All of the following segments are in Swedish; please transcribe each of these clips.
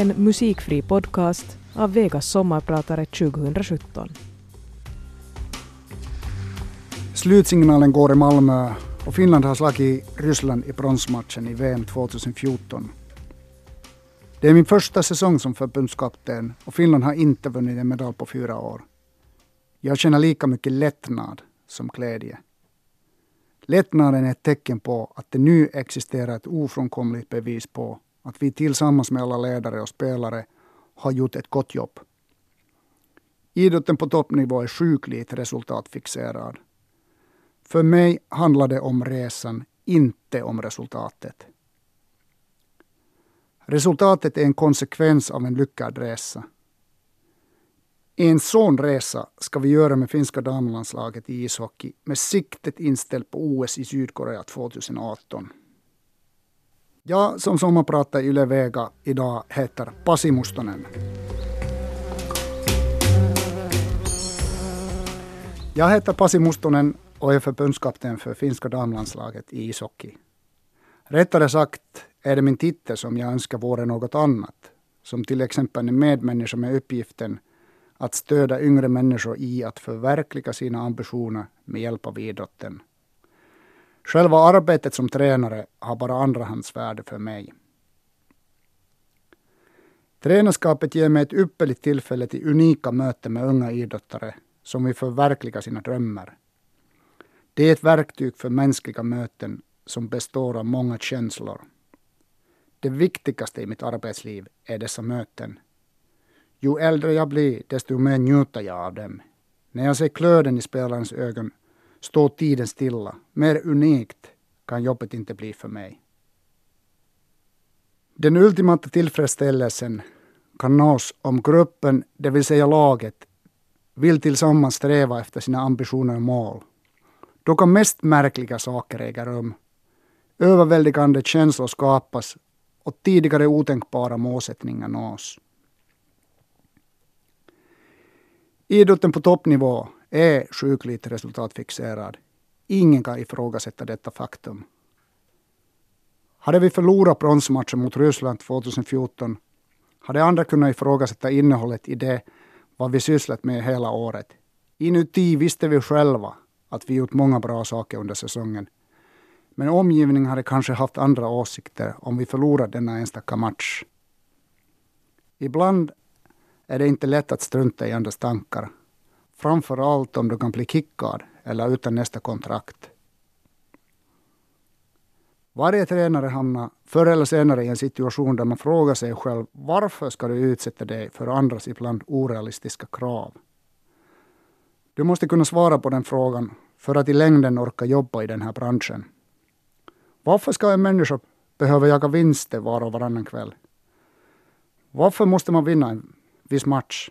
en musikfri podcast av Vegas sommarpratare 2017. Slutsignalen går i Malmö och Finland har slagit Ryssland i bronsmatchen i VM 2014. Det är min första säsong som förbundskapten och Finland har inte vunnit en medalj på fyra år. Jag känner lika mycket lättnad som glädje. Lättnaden är ett tecken på att det nu existerar ett ofrånkomligt bevis på att vi tillsammans med alla ledare och spelare har gjort ett gott jobb. Idrotten på toppnivå är sjukligt resultatfixerad. För mig handlar det om resan, inte om resultatet. Resultatet är en konsekvens av en lyckad resa. En sån resa ska vi göra med finska damlandslaget i ishockey med siktet inställt på OS i Sydkorea 2018. Jag som sommarpratar i Yle Vega idag heter Pasi Mustonen. Jag heter Pasi Mustonen och är förbundskapten för finska damlandslaget i ishockey. Rättare sagt är det min titel som jag önskar vore något annat. Som till exempel en medmänniska med uppgiften att stödja yngre människor i att förverkliga sina ambitioner med hjälp av idrotten. Själva arbetet som tränare har bara andrahandsvärde för mig. Tränarskapet ger mig ett ypperligt tillfälle till unika möten med unga idrottare som vill förverkliga sina drömmar. Det är ett verktyg för mänskliga möten som består av många känslor. Det viktigaste i mitt arbetsliv är dessa möten. Ju äldre jag blir, desto mer njuter jag av dem. När jag ser glöden i spelarens ögon står tiden stilla. Mer unikt kan jobbet inte bli för mig. Den ultimata tillfredsställelsen kan nås om gruppen, det vill säga laget, vill tillsammans sträva efter sina ambitioner och mål. Då kan mest märkliga saker äga rum. Överväldigande känslor skapas och tidigare otänkbara målsättningar nås. Idrotten på toppnivå är sjukligt resultatfixerad. Ingen kan ifrågasätta detta faktum. Hade vi förlorat bronsmatchen mot Ryssland 2014 hade andra kunnat ifrågasätta innehållet i det vad vi sysslat med hela året. Inuti visste vi själva att vi gjort många bra saker under säsongen. Men omgivningen hade kanske haft andra åsikter om vi förlorat denna enstaka match. Ibland är det inte lätt att strunta i andras tankar Framför allt om du kan bli kickad eller utan nästa kontrakt. Varje tränare hamnar förr eller senare i en situation där man frågar sig själv varför ska du utsätta dig för andras ibland orealistiska krav? Du måste kunna svara på den frågan för att i längden orka jobba i den här branschen. Varför ska en människa behöva jaga vinster var och varannan kväll? Varför måste man vinna en viss match?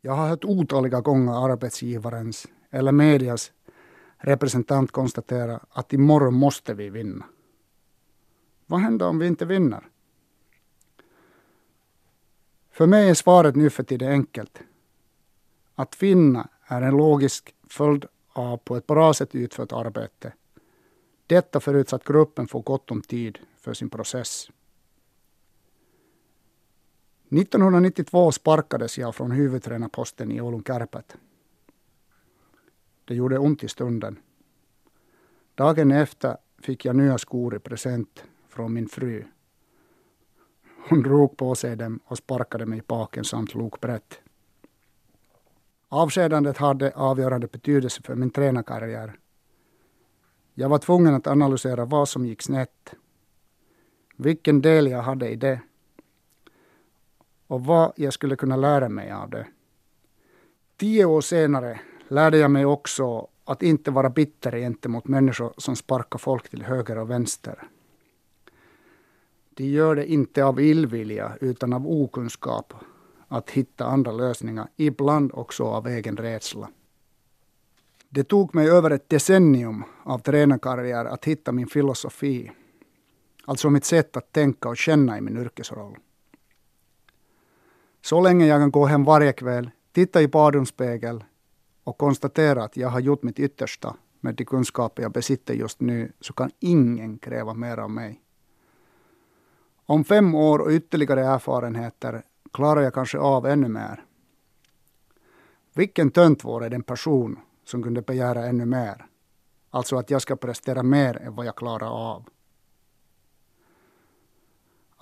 Jag har hört otaliga gånger arbetsgivarens eller medias representant konstatera att imorgon måste vi vinna. Vad händer om vi inte vinner? För mig är svaret nu för tiden enkelt. Att vinna är en logisk följd av på ett bra sätt utfört arbete. Detta förutsatt gruppen får gott om tid för sin process. 1992 sparkades jag från huvudtränarposten i Oulun Kärpät. Det gjorde ont i stunden. Dagen efter fick jag nya skor i present från min fru. Hon drog på sig dem och sparkade mig i baken samt lokbrett. Avskedandet hade avgörande betydelse för min tränarkarriär. Jag var tvungen att analysera vad som gick snett. Vilken del jag hade i det och vad jag skulle kunna lära mig av det. Tio år senare lärde jag mig också att inte vara bitter gentemot människor som sparkar folk till höger och vänster. De gör det inte av illvilja utan av okunskap att hitta andra lösningar, ibland också av egen rädsla. Det tog mig över ett decennium av tränarkarriär att hitta min filosofi, alltså mitt sätt att tänka och känna i min yrkesroll. Så länge jag kan gå hem varje kväll, titta i badrumsspegel och konstatera att jag har gjort mitt yttersta med de kunskaper jag besitter just nu, så kan ingen kräva mer av mig. Om fem år och ytterligare erfarenheter klarar jag kanske av ännu mer. Vilken tönt vore den person som kunde begära ännu mer? Alltså att jag ska prestera mer än vad jag klarar av.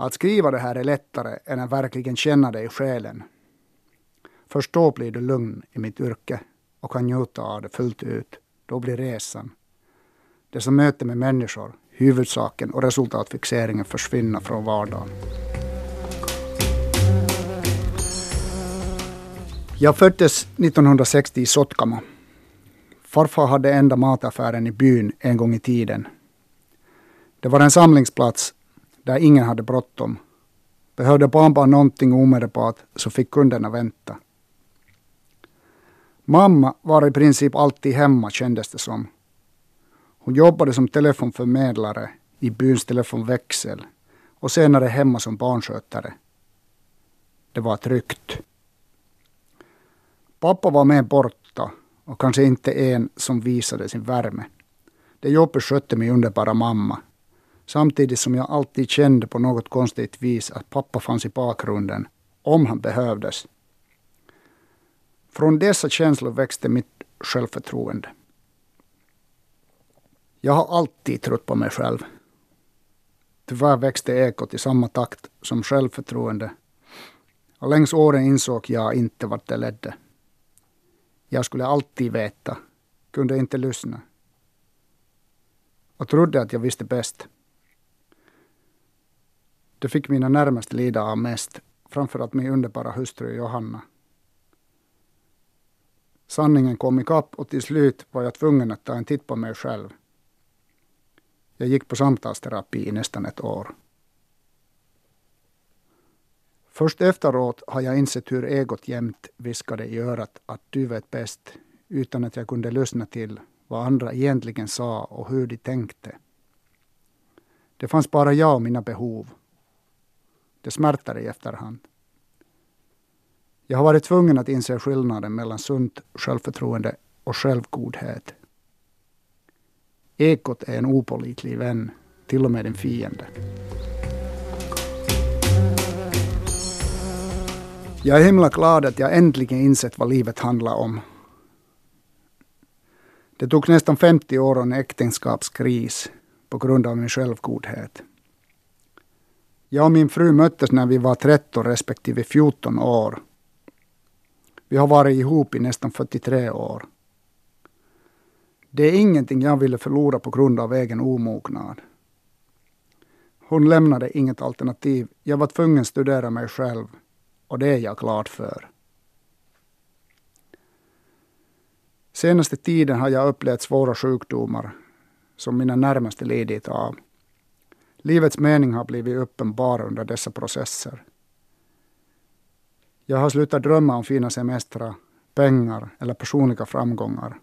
Att skriva det här är lättare än att verkligen känna det i själen. Först då blir du lugn i mitt yrke och kan njuta av det fullt ut. Då blir resan, det som möter med människor, huvudsaken och resultatfixeringen försvinna från vardagen. Jag föddes 1960 i Sotkamo. Farfar hade enda mataffären i byn en gång i tiden. Det var en samlingsplats där ingen hade bråttom. Behövde barnbarn någonting omedelbart så fick kunderna vänta. Mamma var i princip alltid hemma kändes det som. Hon jobbade som telefonförmedlare i byns telefonväxel och senare hemma som barnskötare. Det var tryggt. Pappa var med borta och kanske inte en som visade sin värme. Det jobbet skötte min underbara mamma. Samtidigt som jag alltid kände på något konstigt vis att pappa fanns i bakgrunden om han behövdes. Från dessa känslor växte mitt självförtroende. Jag har alltid trott på mig själv. Tyvärr växte ekot i samma takt som självförtroende. Och längs åren insåg jag inte vart det ledde. Jag skulle alltid veta, kunde inte lyssna. Och trodde att jag visste bäst. Det fick mina närmaste lida av mest, framförallt min underbara hustru Johanna. Sanningen kom ikapp och till slut var jag tvungen att ta en titt på mig själv. Jag gick på samtalsterapi i nästan ett år. Först efteråt har jag insett hur egot jämt viskade i örat att du vet bäst, utan att jag kunde lyssna till vad andra egentligen sa och hur de tänkte. Det fanns bara jag och mina behov. Det smärtar i efterhand. Jag har varit tvungen att inse skillnaden mellan sunt självförtroende och självgodhet. Ekot är en opolitlig vän, till och med en fiende. Jag är himla glad att jag äntligen insett vad livet handlar om. Det tog nästan 50 år och en äktenskapskris på grund av min självgodhet. Jag och min fru möttes när vi var 13 respektive 14 år. Vi har varit ihop i nästan 43 år. Det är ingenting jag ville förlora på grund av egen omognad. Hon lämnade inget alternativ. Jag var tvungen att studera mig själv och det är jag glad för. Senaste tiden har jag upplevt svåra sjukdomar som mina närmaste lidit av. Livets mening har blivit uppenbar under dessa processer. Jag har slutat drömma om fina semestrar, pengar eller personliga framgångar.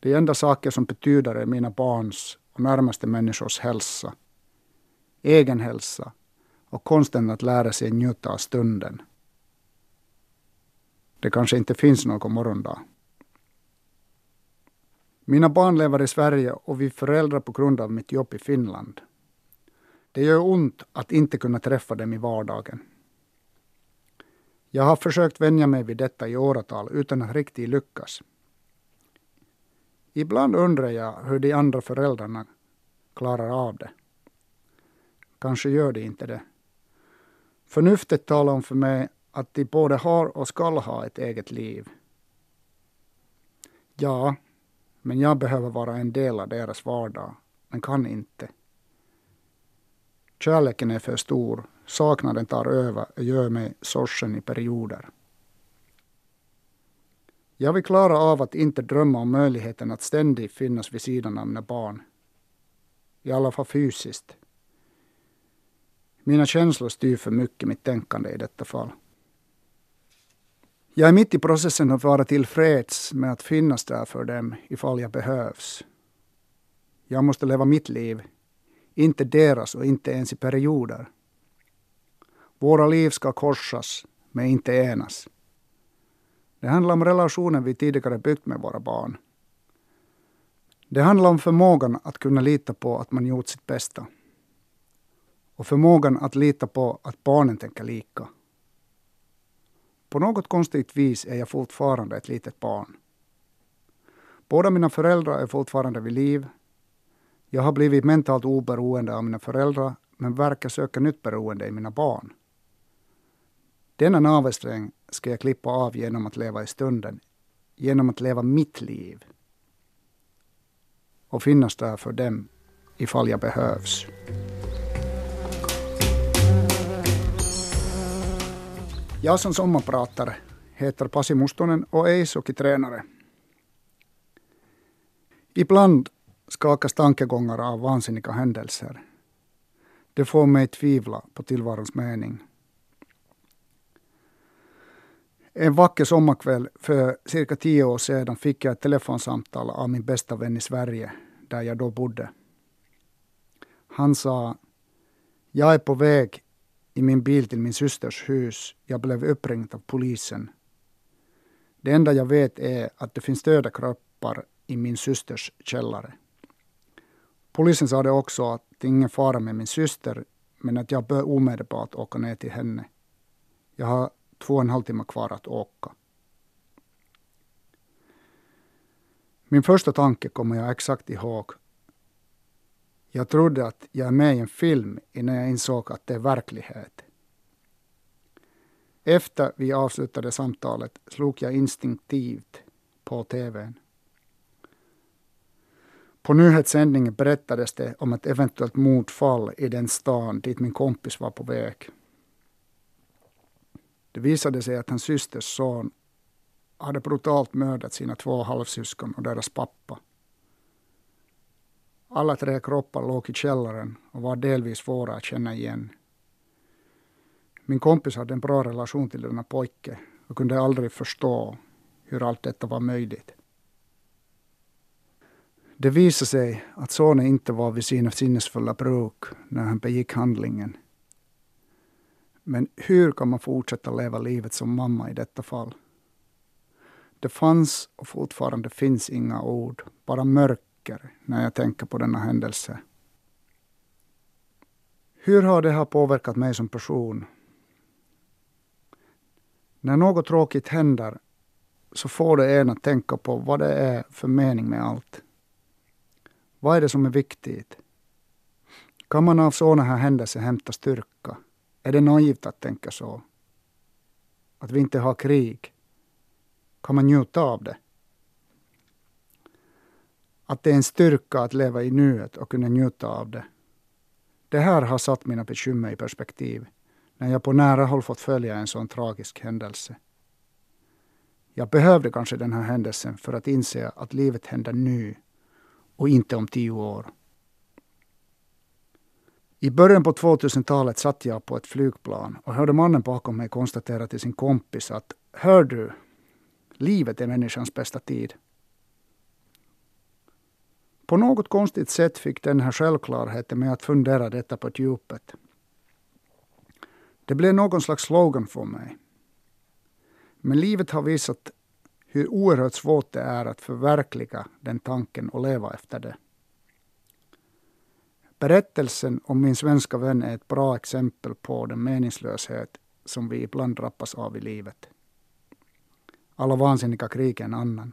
De enda saker som betyder är mina barns och närmaste människors hälsa, egen hälsa och konsten att lära sig njuta av stunden. Det kanske inte finns någon morgondag. Mina barn lever i Sverige och vi föräldrar på grund av mitt jobb i Finland. Det gör ont att inte kunna träffa dem i vardagen. Jag har försökt vänja mig vid detta i åratal utan att riktigt lyckas. Ibland undrar jag hur de andra föräldrarna klarar av det. Kanske gör de inte det. Förnuftet talar om för mig att de både har och skall ha ett eget liv. Ja, men jag behöver vara en del av deras vardag, men kan inte. Kärleken är för stor, saknaden tar över och gör mig sorsen i perioder. Jag vill klara av att inte drömma om möjligheten att ständigt finnas vid sidan av mina barn. I alla fall fysiskt. Mina känslor styr för mycket mitt tänkande i detta fall. Jag är mitt i processen att vara tillfreds med att finnas där för dem ifall jag behövs. Jag måste leva mitt liv, inte deras och inte ens i perioder. Våra liv ska korsas, men inte enas. Det handlar om relationen vi tidigare byggt med våra barn. Det handlar om förmågan att kunna lita på att man gjort sitt bästa. och förmågan att lita på att barnen tänker lika. På något konstigt vis är jag fortfarande ett litet barn. Båda mina föräldrar är fortfarande vid liv. Jag har blivit mentalt oberoende av mina föräldrar men verkar söka nytt beroende i mina barn. Denna navelsträng ska jag klippa av genom att leva i stunden, genom att leva mitt liv och finnas där för dem ifall jag behövs. Jag som sommarpratare heter Pasi Mustonen och är ishockeytränare. Ibland skakas tankegångar av vansinniga händelser. Det får mig tvivla på tillvarons mening. En vacker sommarkväll för cirka tio år sedan fick jag ett telefonsamtal av min bästa vän i Sverige, där jag då bodde. Han sa, jag är på väg i min bil till min systers hus. Jag blev uppringd av polisen. Det enda jag vet är att det finns döda kroppar i min systers källare. Polisen sa det också att det är ingen fara med min syster, men att jag bör omedelbart åka ner till henne. Jag har två och en halv timme kvar att åka. Min första tanke kommer jag exakt ihåg. Jag trodde att jag är med i en film innan jag insåg att det är verklighet. Efter vi avslutade samtalet slog jag instinktivt på tvn. På nyhetssändningen berättades det om ett eventuellt mordfall i den stan dit min kompis var på väg. Det visade sig att hans systers son hade brutalt mördat sina två halvsyskon och deras pappa. Alla tre kroppar låg i källaren och var delvis svåra att känna igen. Min kompis hade en bra relation till denna pojke och kunde aldrig förstå hur allt detta var möjligt. Det visade sig att sonen inte var vid sina sinnesfulla bruk när han begick handlingen. Men hur kan man fortsätta leva livet som mamma i detta fall? Det fanns och fortfarande finns inga ord, bara mörker när jag tänker på denna händelse. Hur har det här påverkat mig som person? När något tråkigt händer så får det en att tänka på vad det är för mening med allt. Vad är det som är viktigt? Kan man av sådana här händelser hämta styrka? Är det naivt att tänka så? Att vi inte har krig? Kan man njuta av det? Att det är en styrka att leva i nuet och kunna njuta av det. Det här har satt mina bekymmer i perspektiv när jag på nära håll fått följa en sån tragisk händelse. Jag behövde kanske den här händelsen för att inse att livet händer nu och inte om tio år. I början på 2000-talet satt jag på ett flygplan och hörde mannen bakom mig konstatera till sin kompis att Hör du, livet är människans bästa tid. På något konstigt sätt fick den här självklarheten mig att fundera detta på djupet. Det blev någon slags slogan för mig. Men livet har visat hur oerhört svårt det är att förverkliga den tanken och leva efter det. Berättelsen om min svenska vän är ett bra exempel på den meningslöshet som vi ibland drabbas av i livet. Alla vansinniga krig är en annan.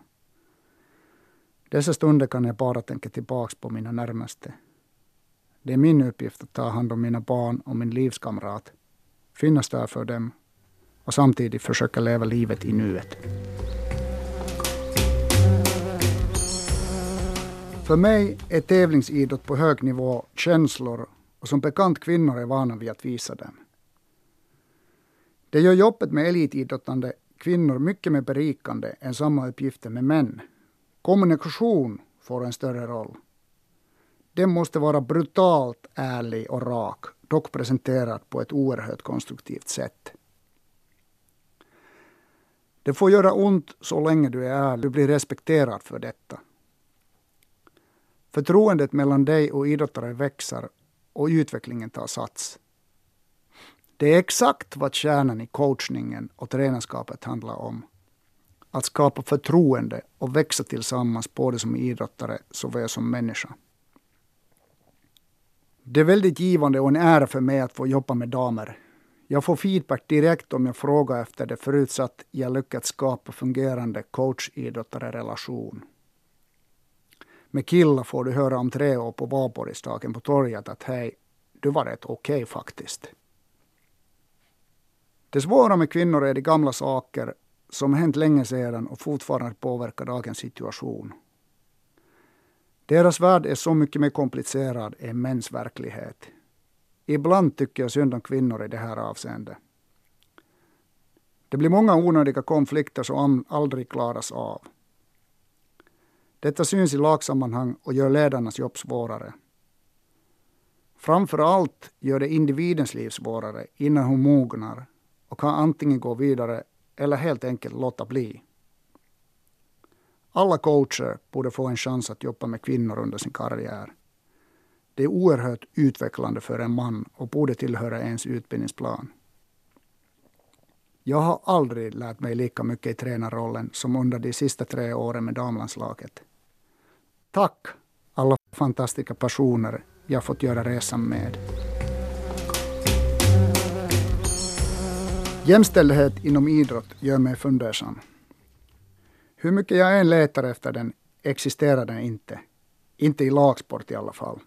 Dessa stunder kan jag bara tänka tillbaks på mina närmaste. Det är min uppgift att ta hand om mina barn och min livskamrat, finnas där för dem och samtidigt försöka leva livet i nuet. För mig är tävlingsidrott på hög nivå känslor och som bekant kvinnor är vana vid att visa dem. Det gör jobbet med elitidrottande kvinnor mycket mer berikande än samma uppgifter med män. Kommunikation får en större roll. Den måste vara brutalt ärlig och rak, dock presenterad på ett oerhört konstruktivt sätt. Det får göra ont så länge du är ärlig, du blir respekterad för detta. Förtroendet mellan dig och idrottare växer och utvecklingen tar sats. Det är exakt vad kärnan i coachningen och tränarskapet handlar om. Att skapa förtroende och växa tillsammans både som idrottare såväl som människa. Det är väldigt givande och en ära för mig att få jobba med damer. Jag får feedback direkt om jag frågar efter det förutsatt jag lyckats skapa fungerande coach-idrottare-relation. Med killar får du höra om tre år på valborgsdagen på torget att hej, du var rätt okej okay, faktiskt. Det svåra med kvinnor är de gamla saker som hänt länge sedan och fortfarande påverkar dagens situation. Deras värld är så mycket mer komplicerad än mäns verklighet. Ibland tycker jag synd om kvinnor i det här avseendet. Det blir många onödiga konflikter som aldrig klaras av. Detta syns i lagsammanhang och gör ledarnas jobb svårare. Framför allt gör det individens liv svårare innan hon mognar och kan antingen gå vidare eller helt enkelt låta bli. Alla coacher borde få en chans att jobba med kvinnor under sin karriär. Det är oerhört utvecklande för en man och borde tillhöra ens utbildningsplan. Jag har aldrig lärt mig lika mycket i tränarrollen som under de sista tre åren med damlandslaget. Tack alla fantastiska personer jag fått göra resan med. Jämställdhet inom idrott gör mig fundersam. Hur mycket jag än letar efter den existerar den inte. Inte i lagsport i alla fall.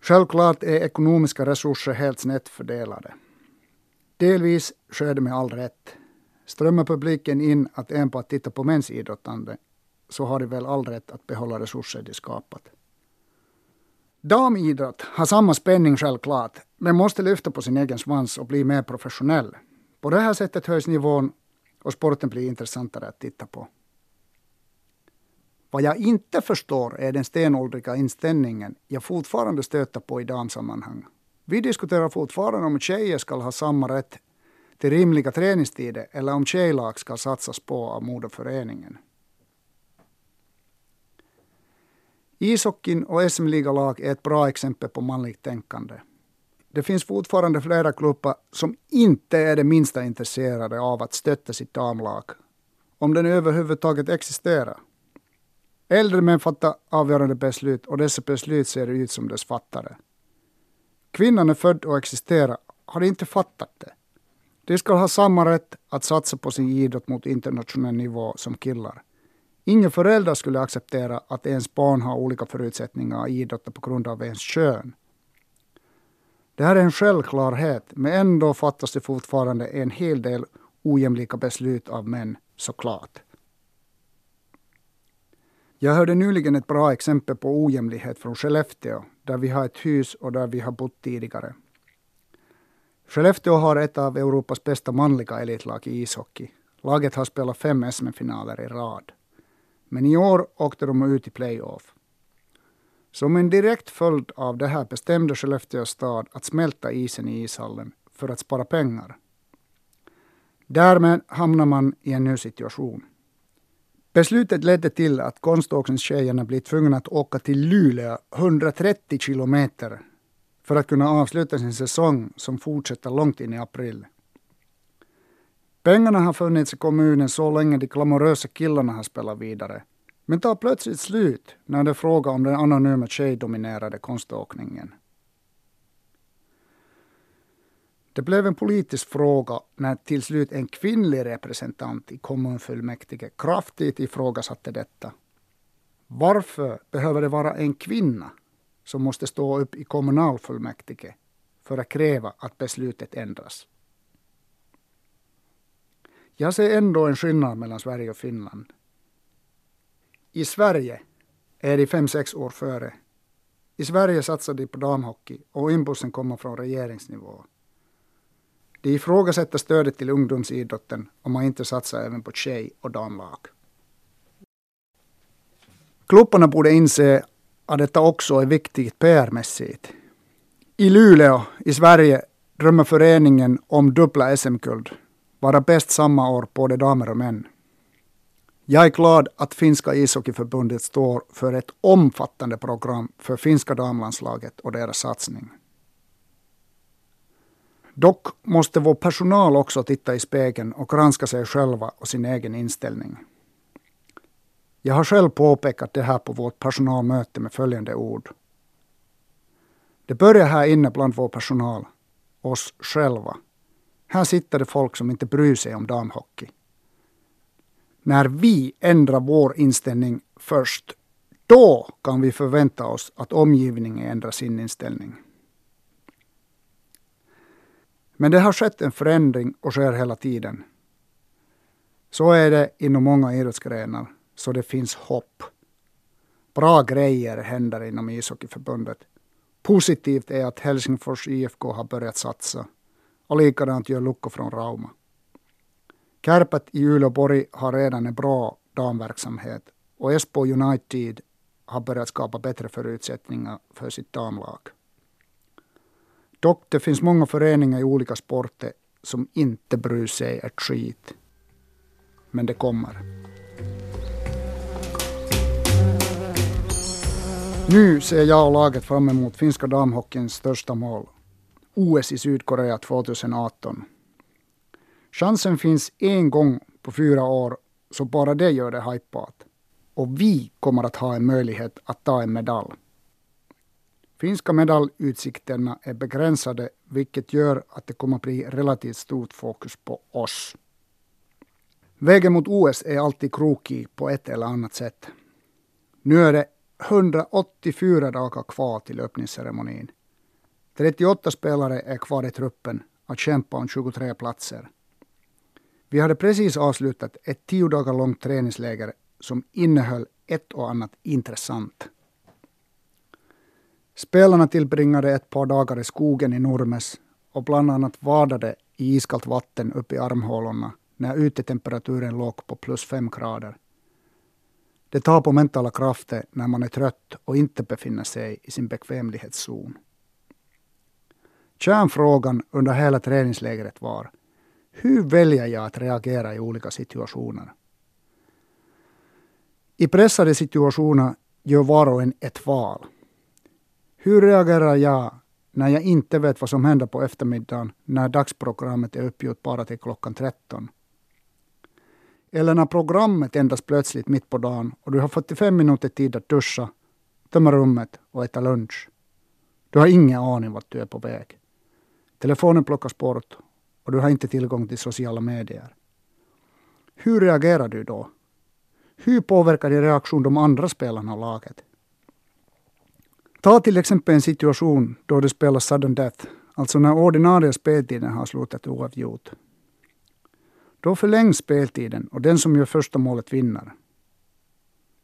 Självklart är ekonomiska resurser helt snett fördelade. Delvis sker det med all rätt. Strömmar publiken in att enbart titta på mäns idrottande så har de väl all rätt att behålla resurser de skapat. Damidrott har samma spänning självklart, men måste lyfta på sin egen svans och bli mer professionell. På det här sättet höjs nivån och sporten blir intressantare att titta på. Vad jag inte förstår är den stenåldriga inställningen jag fortfarande stöter på i damsammanhang. Vi diskuterar fortfarande om tjejer ska ha samma rätt till rimliga träningstider eller om tjejlag ska satsas på av moderföreningen. Ishockeyn och SM-ligalag är ett bra exempel på manligt tänkande. Det finns fortfarande flera klubbar som inte är det minsta intresserade av att stötta sitt damlag, om den överhuvudtaget existerar. Äldre män fattar avgörande beslut och dessa beslut ser ut som dess fattare. Kvinnan är född och existerar, har inte fattat det. De ska ha samma rätt att satsa på sin idrott mot internationell nivå som killar. Ingen förälder skulle acceptera att ens barn har olika förutsättningar att idrotta på grund av ens kön. Det här är en självklarhet, men ändå fattas det fortfarande en hel del ojämlika beslut av män, såklart. Jag hörde nyligen ett bra exempel på ojämlikhet från Skellefteå, där vi har ett hus och där vi har bott tidigare. Skellefteå har ett av Europas bästa manliga elitlag i ishockey. Laget har spelat fem SM-finaler i rad. Men i år åkte de ut i playoff. Som en direkt följd av det här bestämde Skellefteå stad att smälta isen i ishallen för att spara pengar. Därmed hamnar man i en ny situation. Beslutet ledde till att konståkningstjejerna blir tvungna att åka till Luleå 130 kilometer för att kunna avsluta sin säsong som fortsätter långt in i april. Pengarna har funnits i kommunen så länge de glamorösa killarna har spelat vidare men tar plötsligt slut när det är fråga om den anonyma tjejdominerade konståkningen. Det blev en politisk fråga när till slut en kvinnlig representant i kommunfullmäktige kraftigt ifrågasatte detta. Varför behöver det vara en kvinna som måste stå upp i kommunalfullmäktige för att kräva att beslutet ändras? Jag ser ändå en skillnad mellan Sverige och Finland. I Sverige är de fem, sex år före. I Sverige satsar de på damhockey och impulsen kommer från regeringsnivå. De ifrågasätter stödet till ungdomsidrotten om man inte satsar även på tjej och damlag. Klubbarna borde inse att detta också är viktigt PR-mässigt. I Luleå i Sverige drömmer föreningen om dubbla SM-guld, vara bäst samma år både damer och män. Jag är glad att finska ishockeyförbundet står för ett omfattande program för finska damlandslaget och deras satsning. Dock måste vår personal också titta i spegeln och granska sig själva och sin egen inställning. Jag har själv påpekat det här på vårt personalmöte med följande ord. Det börjar här inne bland vår personal, oss själva. Här sitter det folk som inte bryr sig om damhockey. När vi ändrar vår inställning först, då kan vi förvänta oss att omgivningen ändrar sin inställning. Men det har skett en förändring och sker hela tiden. Så är det inom många idrottsgrenar, så det finns hopp. Bra grejer händer inom ishockeyförbundet. Positivt är att Helsingfors IFK har börjat satsa och likadant gör Lukko från Rauma. Kärpät i Uleåborg har redan en bra damverksamhet och Esbo United har börjat skapa bättre förutsättningar för sitt damlag. Dock det finns många föreningar i olika sporter som inte bryr sig ett skit. Men det kommer. Nu ser jag och laget fram emot finska damhockeyns största mål. OS i Sydkorea 2018. Chansen finns en gång på fyra år, så bara det gör det hajpat. Och vi kommer att ha en möjlighet att ta en medalj. Finska medaljutsikterna är begränsade, vilket gör att det kommer att bli relativt stort fokus på oss. Vägen mot OS är alltid krokig på ett eller annat sätt. Nu är det 184 dagar kvar till öppningsceremonin. 38 spelare är kvar i truppen att kämpa om 23 platser. Vi hade precis avslutat ett tio dagar långt träningsläger som innehöll ett och annat intressant. Spelarna tillbringade ett par dagar i skogen i Nurmes och bland annat vadade i iskallt vatten upp i armhålorna när utetemperaturen låg på plus fem grader. Det tar på mentala krafter när man är trött och inte befinner sig i sin bekvämlighetszon. Kärnfrågan under hela träningslägret var hur väljer jag att reagera i olika situationer? I pressade situationer gör var och en ett val. Hur reagerar jag när jag inte vet vad som händer på eftermiddagen när dagsprogrammet är uppgjort bara till klockan 13? Eller när programmet ändras plötsligt mitt på dagen och du har 45 minuter tid att duscha, tömma rummet och äta lunch. Du har ingen aning vart du är på väg. Telefonen plockas bort och du har inte tillgång till sociala medier. Hur reagerar du då? Hur påverkar din reaktion de andra spelarna och laget? Ta till exempel en situation då du spelar sudden death, alltså när ordinarie speltiden har slutat oavgjort. Då förlängs speltiden och den som gör första målet vinner.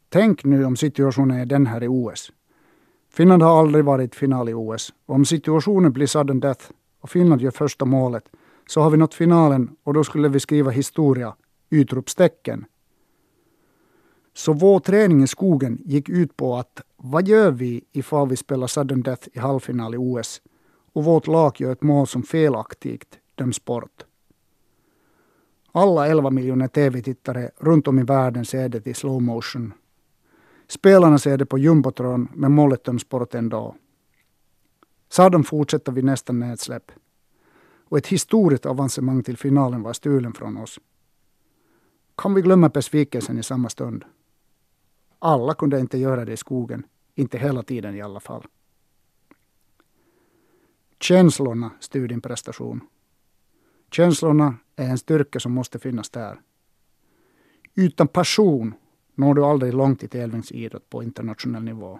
Tänk nu om situationen är den här i OS. Finland har aldrig varit final i OS och om situationen blir sudden death och Finland gör första målet så har vi nått finalen och då skulle vi skriva historia, utropstecken. Så vår träning i skogen gick ut på att vad gör vi ifall vi spelar sudden death i halvfinal i OS och vårt lag gör ett mål som felaktigt döms bort. Alla 11 miljoner tv-tittare runt om i världen ser det i slow motion. Spelarna ser det på jumbotron men målet döms bort ändå. Saddam fortsatte vid nästa nedsläpp. Och ett historiskt avancemang till finalen var stulen från oss. Kan vi glömma besvikelsen i samma stund? Alla kunde inte göra det i skogen, inte hela tiden i alla fall. Känslorna styr din prestation. Känslorna är en styrka som måste finnas där. Utan passion når du aldrig långt i tävlingsidrott på internationell nivå.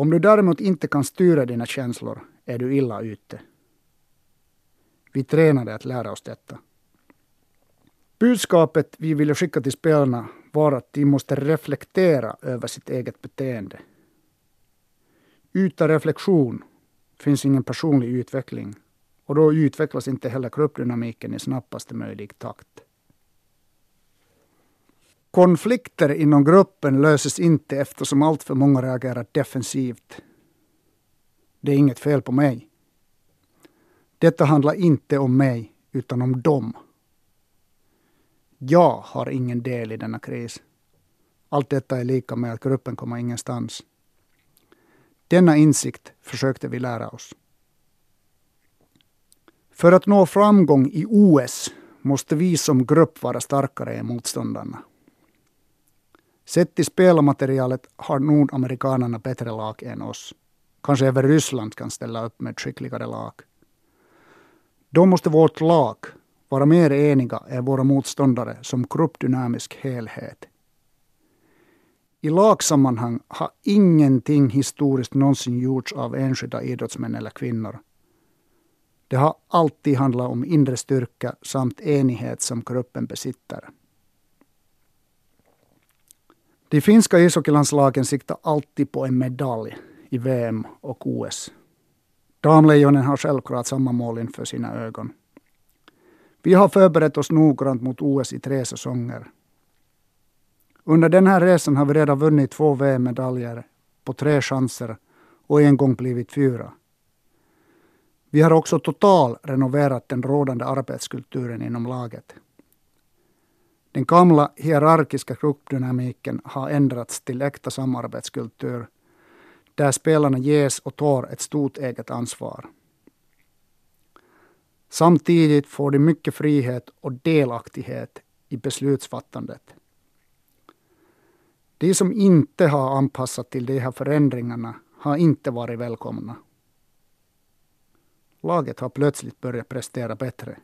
Om du däremot inte kan styra dina känslor är du illa ute. Vi tränade att lära oss detta. Budskapet vi ville skicka till spelarna var att de måste reflektera över sitt eget beteende. Utan reflektion finns ingen personlig utveckling och då utvecklas inte heller gruppdynamiken i snabbaste möjlig takt. Konflikter inom gruppen löses inte eftersom alltför många reagerar defensivt. Det är inget fel på mig. Detta handlar inte om mig, utan om dem. Jag har ingen del i denna kris. Allt detta är lika med att gruppen kommer ingenstans. Denna insikt försökte vi lära oss. För att nå framgång i OS måste vi som grupp vara starkare än motståndarna. Sett till spelarmaterialet har nordamerikanerna bättre lag än oss. Kanske även Ryssland kan ställa upp med skickligare lag. Då måste vårt lag vara mer eniga än våra motståndare som gruppdynamisk helhet. I lagsammanhang har ingenting historiskt någonsin gjorts av enskilda idrottsmän eller kvinnor. Det har alltid handlat om inre styrka samt enighet som gruppen besitter. De finska ishockeylandslagen siktar alltid på en medalj i VM och OS. Damlejonen har självklart samma mål inför sina ögon. Vi har förberett oss noggrant mot OS i tre säsonger. Under den här resan har vi redan vunnit två VM-medaljer på tre chanser och en gång blivit fyra. Vi har också total renoverat den rådande arbetskulturen inom laget. Den gamla hierarkiska gruppdynamiken har ändrats till äkta samarbetskultur där spelarna ges och tar ett stort eget ansvar. Samtidigt får de mycket frihet och delaktighet i beslutsfattandet. De som inte har anpassat till de här förändringarna har inte varit välkomna. Laget har plötsligt börjat prestera bättre.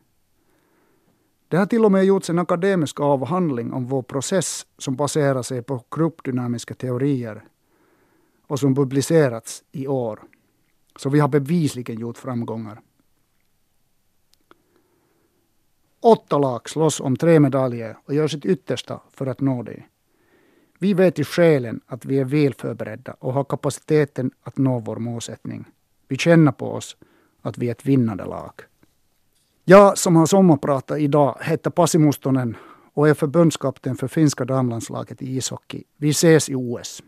Det har till och med gjorts en akademisk avhandling om vår process som baserar sig på gruppdynamiska teorier och som publicerats i år. Så vi har bevisligen gjort framgångar. Åtta lag slåss om tre medaljer och gör sitt yttersta för att nå det. Vi vet i själen att vi är väl förberedda och har kapaciteten att nå vår målsättning. Vi känner på oss att vi är ett vinnande lag. Jag som har sommarpratat idag heter Pasi Mustonen och är förbundskapten för finska damlandslaget i ishockey. Vi ses i OS.